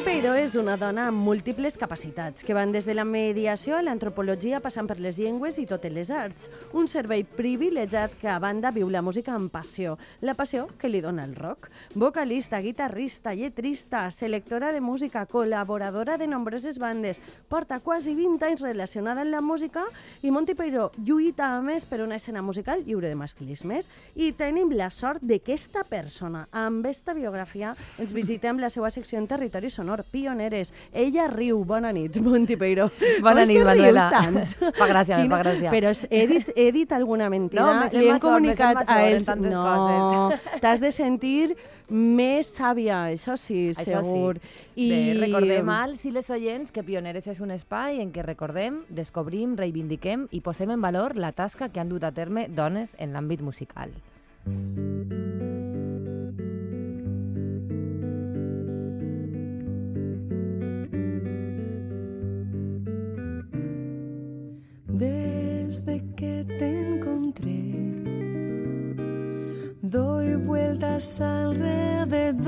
Monty Peiró és una dona amb múltiples capacitats, que van des de la mediació a l'antropologia passant per les llengües i totes les arts. Un servei privilegiat que a banda viu la música amb passió, la passió que li dona el rock. Vocalista, guitarrista, lletrista, selectora de música, col·laboradora de nombroses bandes, porta quasi 20 anys relacionada amb la música i Monty Peiró lluita a més per una escena musical lliure de masclismes. I tenim la sort de que persona, amb esta biografia, ens visitem la seva secció en territori sonor, pioneres. Ella riu, bona nit, Monty Peiró. Bona nit, Manuela. Fa gràcia, Quina... fa gràcia. Però he dit, he dit alguna mentida? No, Li hem major, comunicat major a ells... no, t'has de sentir més sàvia, això sí, Això segur. sí. Bé, recordem als i les oients que Pioneres és un espai en què recordem, descobrim, reivindiquem i posem en valor la tasca que han dut a terme dones en l'àmbit musical. Desde que te encontré, doy vueltas alrededor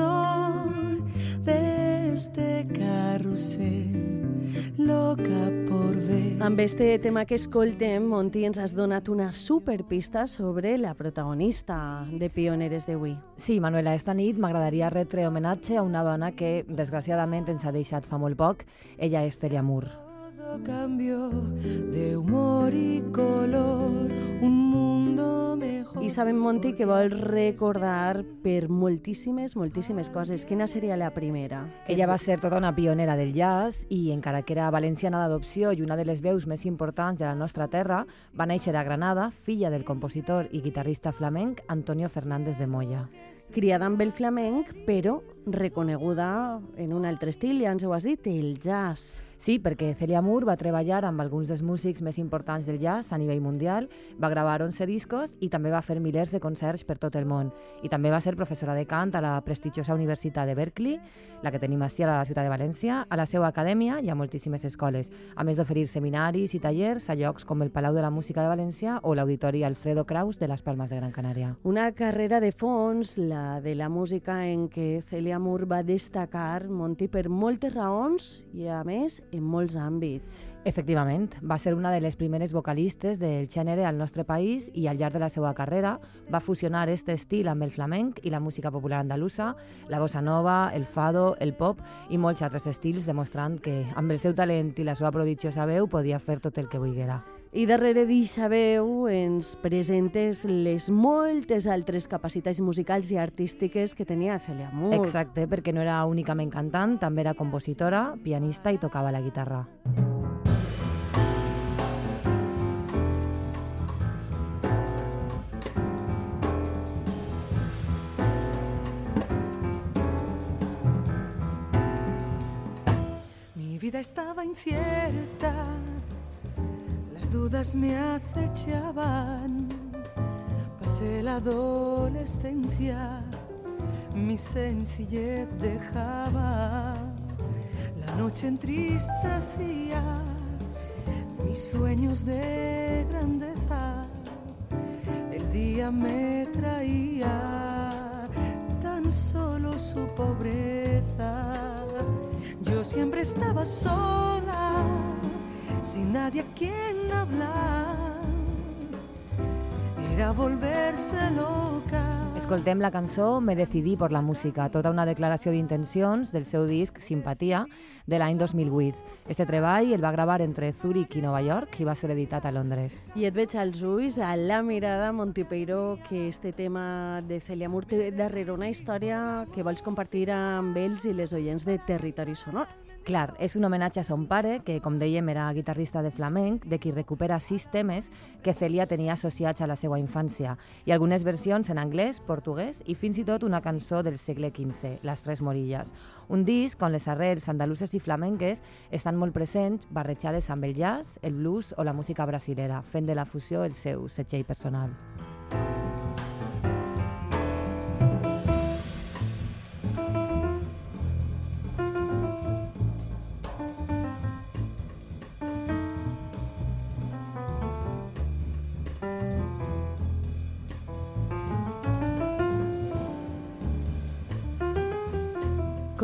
de este carrusel, loca por ver. Amb este tema que escoltem, Monty ens has donat una superpista sobre la protagonista de Pioneres d'avui. Sí, Manuela, esta nit m'agradaria retre homenatge a una dona que, desgraciadament, ens ha deixat fa molt poc. Ella és Celia Moore. Todo cambió de humor y color, un mundo mejor. I sabem, Monty, que vol recordar per moltíssimes, moltíssimes coses. Quina seria la primera? Ella va ser tota una pionera del jazz i, encara que era valenciana d'adopció i una de les veus més importants de la nostra terra, va néixer a Granada, filla del compositor i guitarrista flamenc Antonio Fernández de Moya. Criada amb el flamenc, però reconeguda en un altre estil, ja ens ho has dit, el jazz. Sí, perquè Celia Moore va treballar amb alguns dels músics més importants del jazz a nivell mundial, va gravar 11 discos i també va fer milers de concerts per tot el món. I també va ser professora de cant a la prestigiosa Universitat de Berkeley, la que tenim així a la ciutat de València, a la seva acadèmia i a moltíssimes escoles, a més d'oferir seminaris i tallers a llocs com el Palau de la Música de València o l'Auditori Alfredo Kraus de les Palmes de Gran Canària. Una carrera de fons, la de la música en què Celia Moore va destacar, Monty, per moltes raons i, a més, en molts àmbits. Efectivament, va ser una de les primeres vocalistes del gènere al nostre país i al llarg de la seva carrera va fusionar aquest estil amb el flamenc i la música popular andalusa, la bossa nova, el fado, el pop i molts altres estils, demostrant que amb el seu talent i la seva prodigiosa veu podia fer tot el que volguera. I darrere d'eixa veu ens presentes les moltes altres capacitats musicals i artístiques que tenia Celia Moore. Exacte, perquè no era únicament cantant, també era compositora, pianista i tocava la guitarra. Mi vida estaba incierta, dudas me acechaban. Pasé la adolescencia, mi sencillez dejaba. La noche entristecía mis sueños de grandeza. El día me traía tan solo su pobreza. Yo siempre estaba sola, sin nadie a quien hablar. Era volverse loca. Escoltem la cançó Me decidí por la música, tota una declaració d'intencions del seu disc Simpatia de l'any 2008. Este treball el va gravar entre Zurich i Nova York i va ser editat a Londres. I et veig als ulls, a la mirada, Montipeiro, que este tema de Celia Moore té darrere una història que vols compartir amb ells i les oients de Territori Sonor. Clar, és un homenatge a son pare, que, com dèiem, era guitarrista de flamenc, de qui recupera sis temes que Celia tenia associats a la seva infància, i algunes versions en anglès, portuguès i fins i tot una cançó del segle XV, Les Tres Morillas. Un disc on les arrels andaluses i flamenques estan molt presents, barrejades amb el jazz, el blues o la música brasilera, fent de la fusió el seu setgell personal.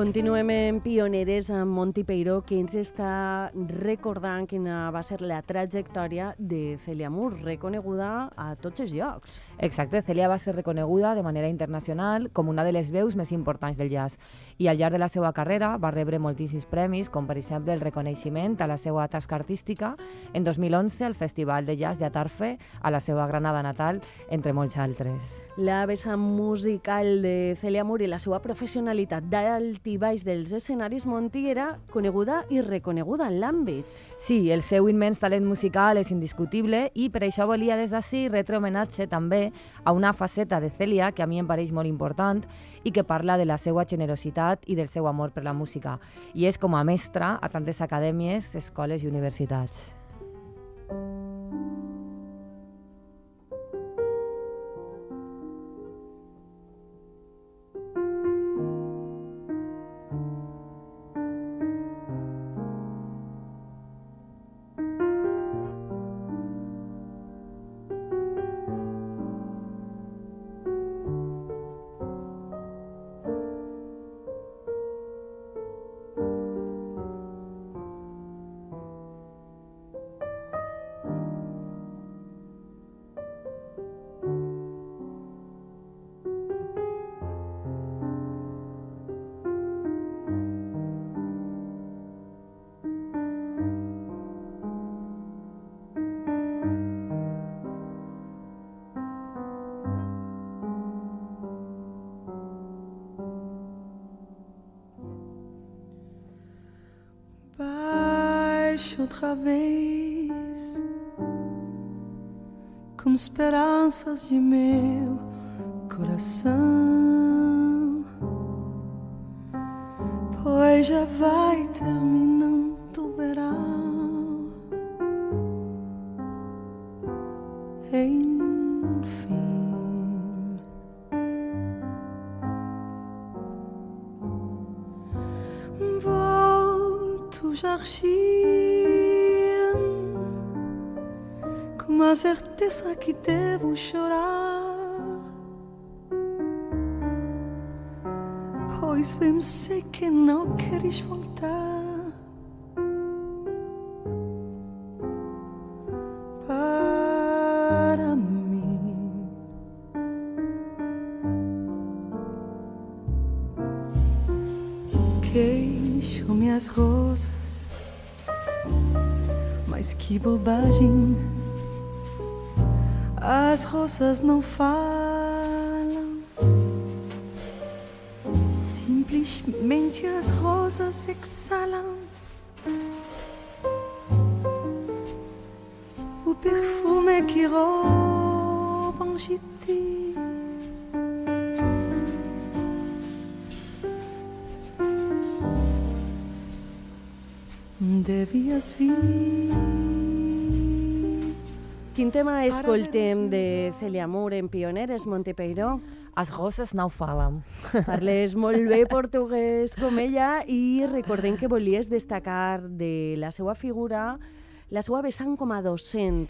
Continuem en Pioneres amb Monty Peiró, que ens està recordant quina va ser la trajectòria de Celia Moore, reconeguda a tots els llocs. Exacte, Celia va ser reconeguda de manera internacional com una de les veus més importants del jazz i al llarg de la seva carrera va rebre moltíssims premis, com per exemple el reconeixement a la seva tasca artística en 2011 al Festival de Jazz de Atarfe a la seva Granada natal, entre molts altres. La vessant musical de Celia Moore i la seva professionalitat d'alt baix dels escenaris Monti era coneguda i reconeguda en l'àmbit. Sí, el seu immens talent musical és indiscutible i per això volia des d'ací retre homenatge també a una faceta de Celia que a mi em pareix molt important i que parla de la seva generositat i del seu amor per la música. I és com a mestra a tantes acadèmies, escoles i universitats. Baixe outra vez. Com esperanças de meu coração, pois já vai terminando o verão. Enfim, volto jardim com a certeza que devo chorar. Pois bem sei que não queres voltar. Para mim, queixo-me as rosas, mas que bobagem. As rosas não falam. Simplesmente as rosas exalam o perfume que roubam de ti. Devias vir. Quin tema escoltem de Celia Moore en Pioneres, Montepeiró? As roses no falam. Parles molt bé portuguès com ella i recordem que volies destacar de la seva figura la seva vessant com a docent.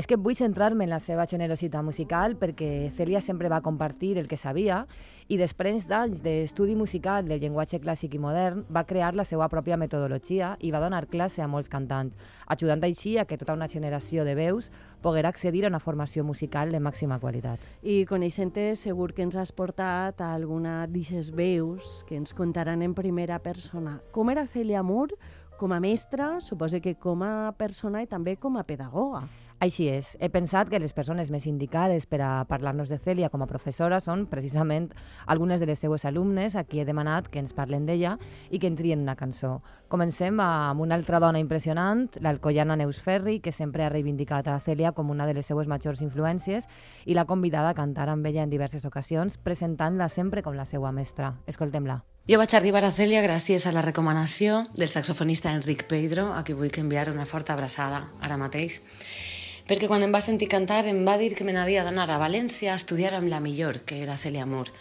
És que vull centrar-me en la seva generositat musical perquè Celia sempre va compartir el que sabia i després d'anys d'estudi musical del llenguatge clàssic i modern va crear la seva pròpia metodologia i va donar classe a molts cantants, ajudant així a que tota una generació de veus poguera accedir a una formació musical de màxima qualitat. I coneixent-te segur que ens has portat a alguna d'aquestes veus que ens contaran en primera persona. Com era Celia Moore com a mestra, suposo que com a persona i també com a pedagoga. Així és. He pensat que les persones més indicades per a parlar-nos de Cèlia com a professora són precisament algunes de les seues alumnes a qui he demanat que ens parlen d'ella i que en trien una cançó. Comencem amb una altra dona impressionant, l'alcoiana Neus Ferri, que sempre ha reivindicat a Cèlia com una de les seues majors influències i l'ha convidada a cantar amb ella en diverses ocasions, presentant-la sempre com la seva mestra. Escoltem-la. Jo vaig arribar a Cèlia gràcies a la recomanació del saxofonista Enric Pedro, a qui vull enviar una forta abraçada ara mateix, perquè quan em va sentir cantar em va dir que me n'havia d'anar a València a estudiar amb la millor, que era Cèlia Moore.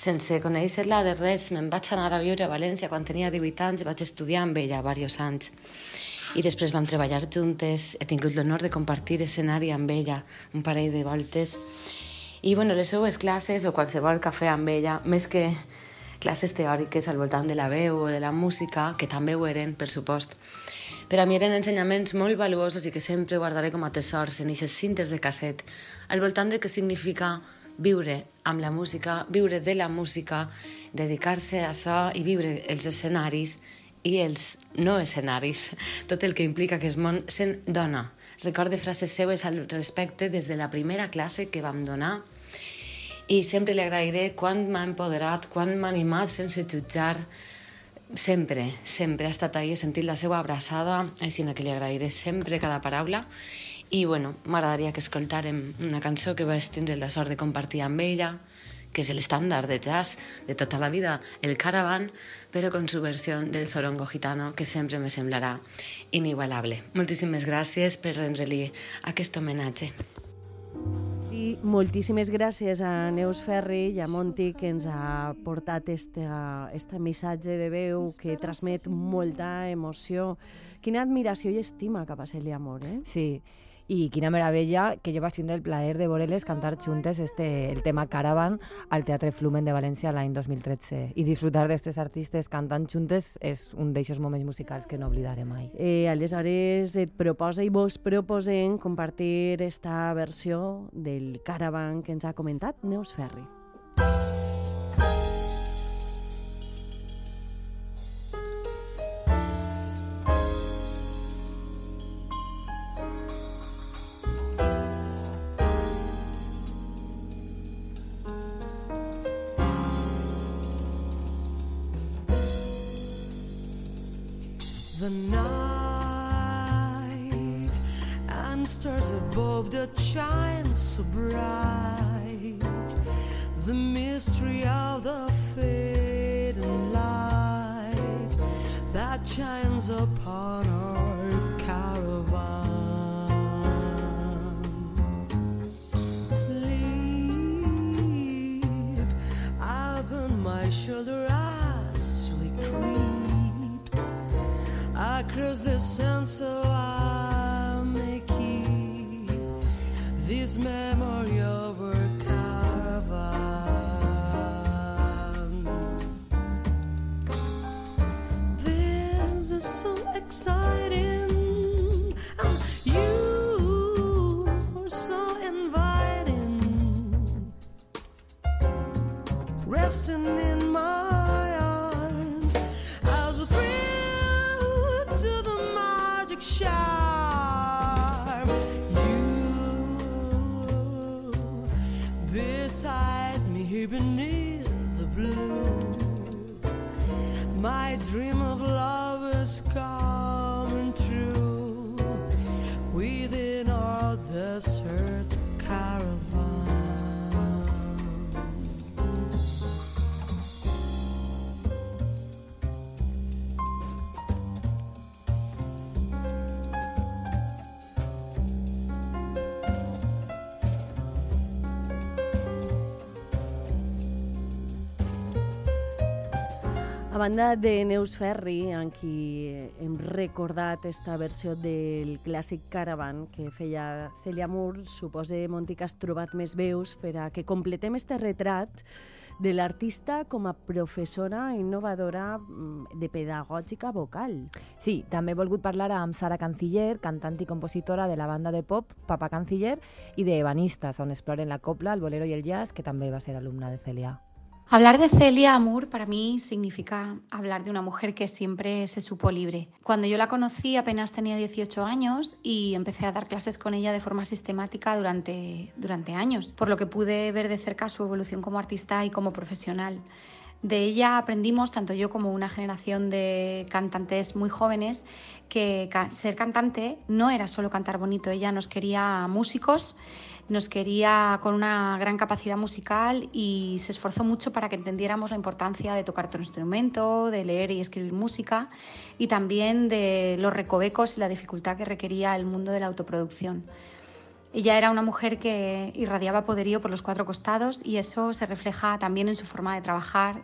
Sense conèixer-la de res, me'n vaig anar a viure a València quan tenia 18 anys vaig estudiar amb ella diversos anys. I després vam treballar juntes, he tingut l'honor de compartir escenari amb ella un parell de voltes. I bueno, les seues classes o qualsevol cafè amb ella, més que classes teòriques al voltant de la veu o de la música, que també ho eren, per supost. Per a mi eren ensenyaments molt valuosos i que sempre guardaré com a tesors en aquestes cintes de casset, al voltant de què significa viure amb la música, viure de la música, dedicar-se a això i viure els escenaris i els no escenaris, tot el que implica que món sent dona. Recorde frases seues al respecte des de la primera classe que vam donar i sempre li agrairé quan m'ha empoderat, quan m'ha animat sense jutjar, sempre, sempre ha estat ahí, he sentit la seva abraçada, així que li agrairé sempre cada paraula i bueno, m'agradaria que escoltàrem una cançó que vaig tindre la sort de compartir amb ella, que és l'estàndard de jazz de tota la vida, el Caravan, però con su versió del Zorongo Gitano, que sempre me semblarà inigualable. Moltíssimes gràcies per rendre-li aquest homenatge. I moltíssimes gràcies a Neus Ferri i a Monti que ens ha portat este, este missatge de veu que transmet molta emoció. Quina admiració i estima cap a Celia Amor, eh? Sí, i quina meravella que jo vaig tindre el plaer de veure-les cantar juntes este, el tema Caravan al Teatre Flumen de València l'any 2013 i disfrutar d'aquestes artistes cantant juntes és un d'eixos moments musicals que no oblidaré mai. Eh, aleshores et proposa i vos proposem compartir esta versió del Caravan que ens ha comentat Neus Ferri. Stars above that shine so bright the mystery of the fading light that shines upon our caravan. Sleep upon my shoulder as we creep across the sun so his of banda de Neus Ferri, en qui hem recordat esta versió del clàssic Caravan que feia Celia Moore, suposa, Monti, que has trobat més veus per a que completem este retrat de l'artista com a professora innovadora mm, de pedagògica vocal. Sí, també he volgut parlar amb Sara Canciller, cantant i compositora de la banda de pop Papa Canciller i de Ebanistas, on exploren la copla, el bolero i el jazz, que també va ser alumna de Celia. Hablar de Celia Amour para mí significa hablar de una mujer que siempre se supo libre. Cuando yo la conocí apenas tenía 18 años y empecé a dar clases con ella de forma sistemática durante, durante años, por lo que pude ver de cerca su evolución como artista y como profesional. De ella aprendimos, tanto yo como una generación de cantantes muy jóvenes, que ser cantante no era solo cantar bonito, ella nos quería músicos, nos quería con una gran capacidad musical y se esforzó mucho para que entendiéramos la importancia de tocar otro instrumento, de leer y escribir música y también de los recovecos y la dificultad que requería el mundo de la autoproducción. Ella era una mujer que irradiaba poderío por los cuatro costados y eso se refleja también en su forma de trabajar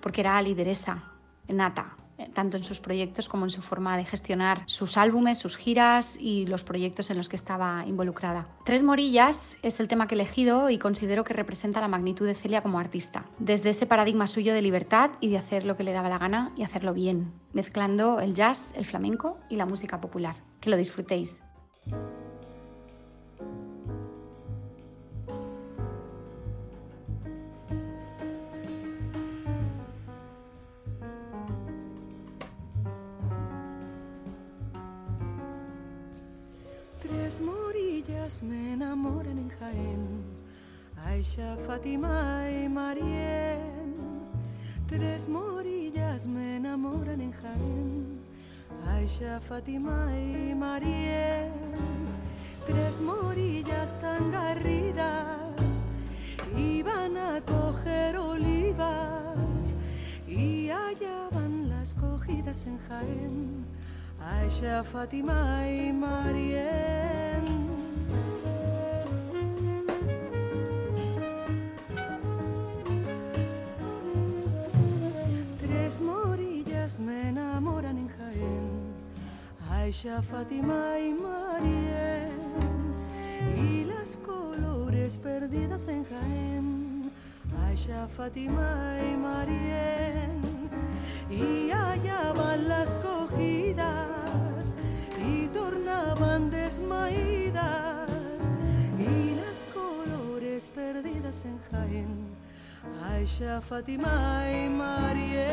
porque era lideresa nata. eh, tanto en sus proyectos como en su forma de gestionar sus álbumes, sus giras y los proyectos en los que estaba involucrada. Tres Morillas es el tema que he elegido y considero que representa la magnitud de Celia como artista, desde ese paradigma suyo de libertad y de hacer lo que le daba la gana y hacerlo bien, mezclando el jazz, el flamenco y la música popular. Que lo disfrutéis. Me enamoran en Jaén, Aisha, Fátima y Marien. Tres morillas me enamoran en Jaén, Aisha, Fátima y Marien. Tres morillas tan garridas iban a coger olivas y allá van las cogidas en Jaén. Aisha, Fátima y Marien. Aisha, Fátima y Marien. Y las colores perdidas en Jaén, Aisha, Fátima y Marien y allá van las cogidas y tornaban desmaídas y las colores perdidas en Jaén, Aisha, Fátima y Mariel.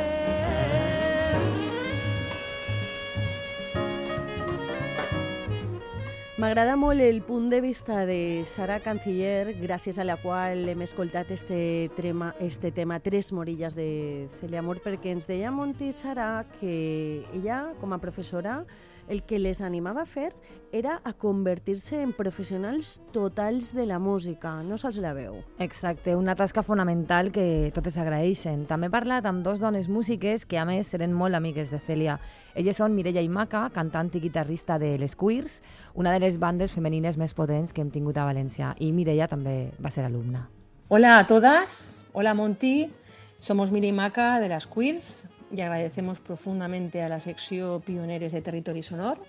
M'agrada molt el punt de vista de Sara Canciller, gràcies a la qual hem escoltat este, trema, este tema Tres morillas de Celia Amor, perquè ens deia Monti Sara que ella, com a professora, el que les animava a fer era a convertir-se en professionals totals de la música, no sols la veu. Exacte, una tasca fonamental que totes agraeixen. També he parlat amb dos dones músiques que a més eren molt amigues de Celia. Elles són Mireia Imaca, cantant i guitarrista de Les Queers, una de les bandes femenines més potents que hem tingut a València, i Mireia també va ser alumna. Hola a todas, hola Monty, somos Miri Maca de las Queers y agradecemos profundamente a la sección Pioneros de Territorio Sonor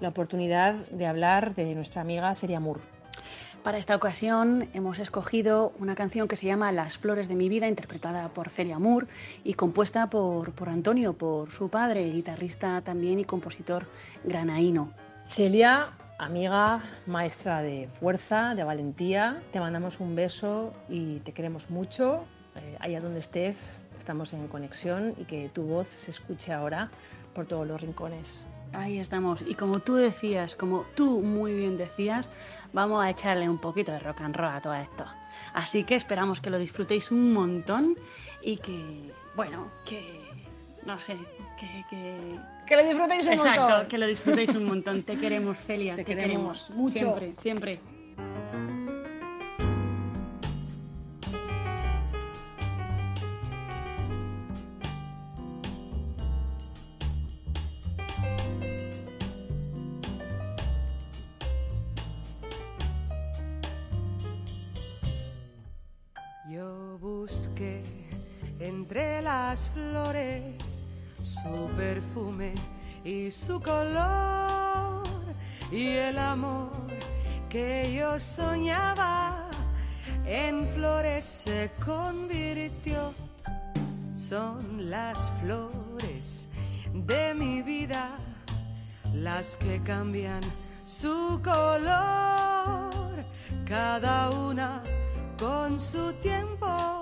la oportunidad de hablar de nuestra amiga Celia Moore. Para esta ocasión hemos escogido una canción que se llama Las flores de mi vida, interpretada por Celia Moore y compuesta por, por Antonio, por su padre, guitarrista también y compositor granaíno. Celia, amiga, maestra de fuerza, de valentía, te mandamos un beso y te queremos mucho. Eh, allá donde estés, estamos en conexión y que tu voz se escuche ahora por todos los rincones. Ahí estamos. Y como tú decías, como tú muy bien decías, vamos a echarle un poquito de rock and roll a todo esto. Así que esperamos que lo disfrutéis un montón y que, bueno, que, no sé, que... que... Que lo disfrutéis un Exacto, montón. que lo disfrutéis un montón. Te queremos, Celia. Te queremos mucho. Siempre, siempre. Las flores su perfume y su color y el amor que yo soñaba en flores se convirtió. Son las flores de mi vida las que cambian su color, cada una con su tiempo,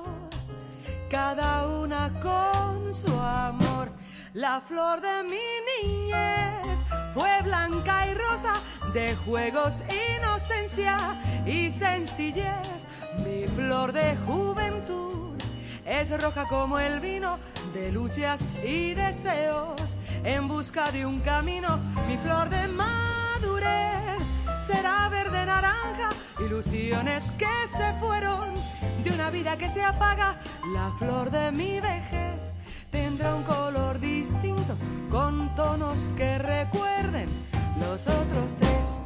cada una con su amor. La flor de mi niñez fue blanca y rosa, de juegos, inocencia y sencillez. Mi flor de juventud es roja como el vino de luchas y deseos en busca de un camino. Mi flor de madurez será verde naranja, ilusiones que se fueron de una vida que se apaga. La flor de mi vejez tendrá un color distinto con tonos que recuerden los otros tres.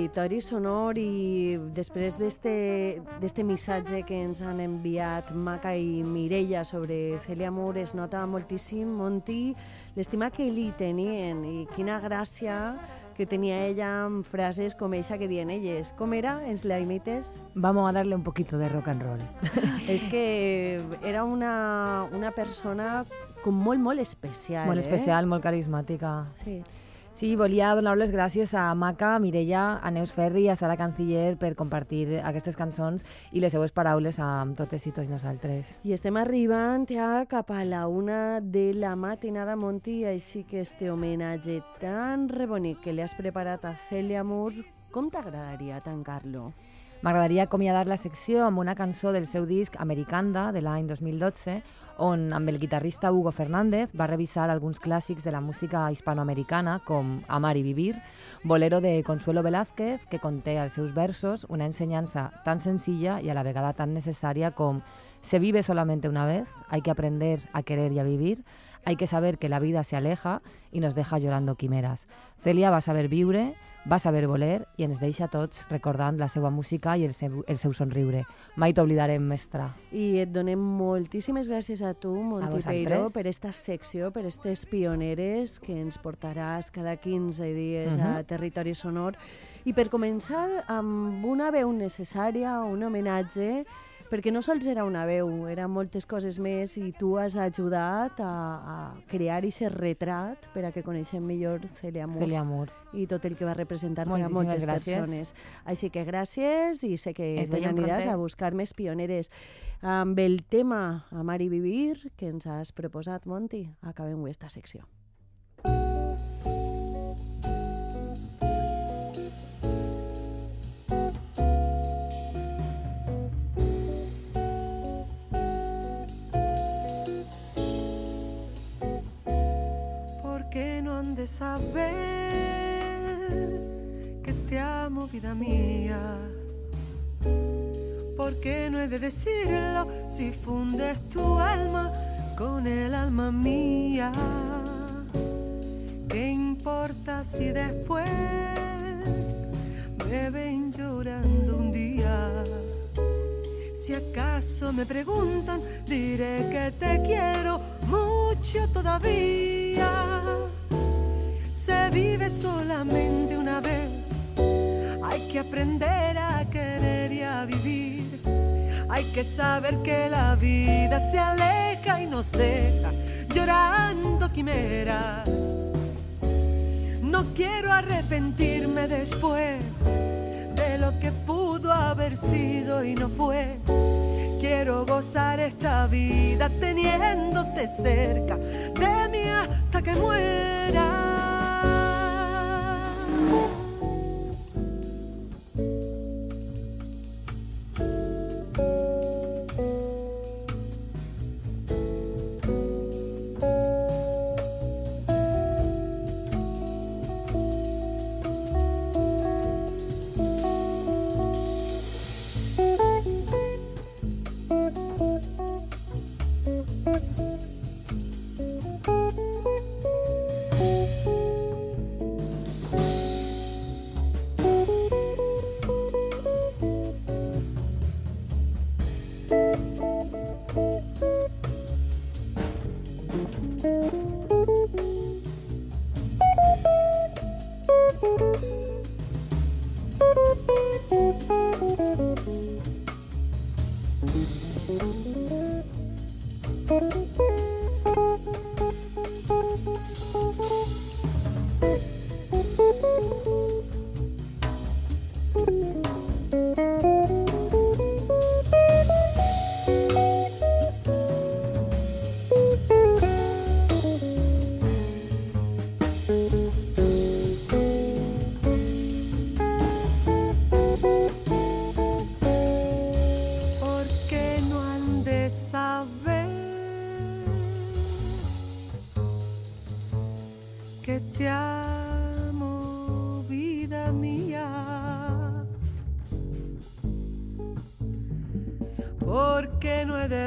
Territori Sonor i després d'este missatge que ens han enviat Maca i Mireia sobre Celia Moore es nota moltíssim, Monti, l'estima que li tenien i quina gràcia que tenia ella amb frases com eixa que diuen elles. Com era? Ens la imites? Vamos a darle un poquito de rock and roll. És que era una, una persona com molt, molt especial. molt eh? especial, molt carismàtica. Sí. Sí, volia donar les gràcies a Maca, a Mireia, a Neus Ferri i a Sara Canciller per compartir aquestes cançons i les seues paraules amb totes i tots nosaltres. I estem arribant ja cap a la una de la matinada, Monti, així que este homenatge tan rebonic que li has preparat a Celia Moore, com t'agradaria tancar-lo? M'agradaria acomiadar la secció amb una cançó del seu disc Americanda de l'any 2012, on amb el guitarrista Hugo Fernández va revisar alguns clàssics de la música hispanoamericana com Amar i Vivir, bolero de Consuelo Velázquez, que conté als seus versos una ensenyança tan senzilla i a la vegada tan necessària com Se vive solamente una vez, hay que aprender a querer y a vivir, hay que saber que la vida se aleja y nos deja llorando quimeras. Celia va saber viure, va saber voler i ens deixa a tots recordant la seva música i el seu, el seu somriure. Mai t'oblidarem, mestra. I et donem moltíssimes gràcies a tu, Monti vosaltres. Peiró, per esta secció, per aquestes pioneres que ens portaràs cada 15 dies a Mhm. Territori Sonor. I per començar, amb una veu necessària, un homenatge, perquè no sols era una veu, eren moltes coses més i tu has ajudat a, a crear aquest retrat per a que coneixem millor Celia Moore Celia Moore. i tot el que va representar per a moltes gràcies. persones. Així que gràcies i sé que te n'aniràs a buscar més pioneres. Amb el tema Amar i Vivir que ens has proposat, Monti, acabem aquesta secció. ¿Por saber que te amo, vida mía? ¿Por qué no he de decirlo si fundes tu alma con el alma mía? ¿Qué importa si después me ven llorando un día? Si acaso me preguntan, diré que te quiero mucho todavía. Solamente una vez, hay que aprender a querer y a vivir. Hay que saber que la vida se aleja y nos deja llorando quimeras. No quiero arrepentirme después de lo que pudo haber sido y no fue. Quiero gozar esta vida teniéndote cerca de mí hasta que muera.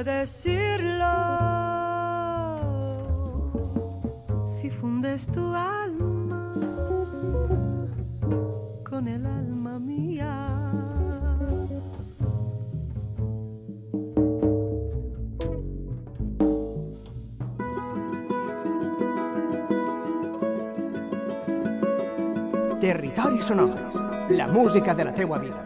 Decirlo si fundes tu alma con el alma mía. Territori sonor, la música de la teua vida.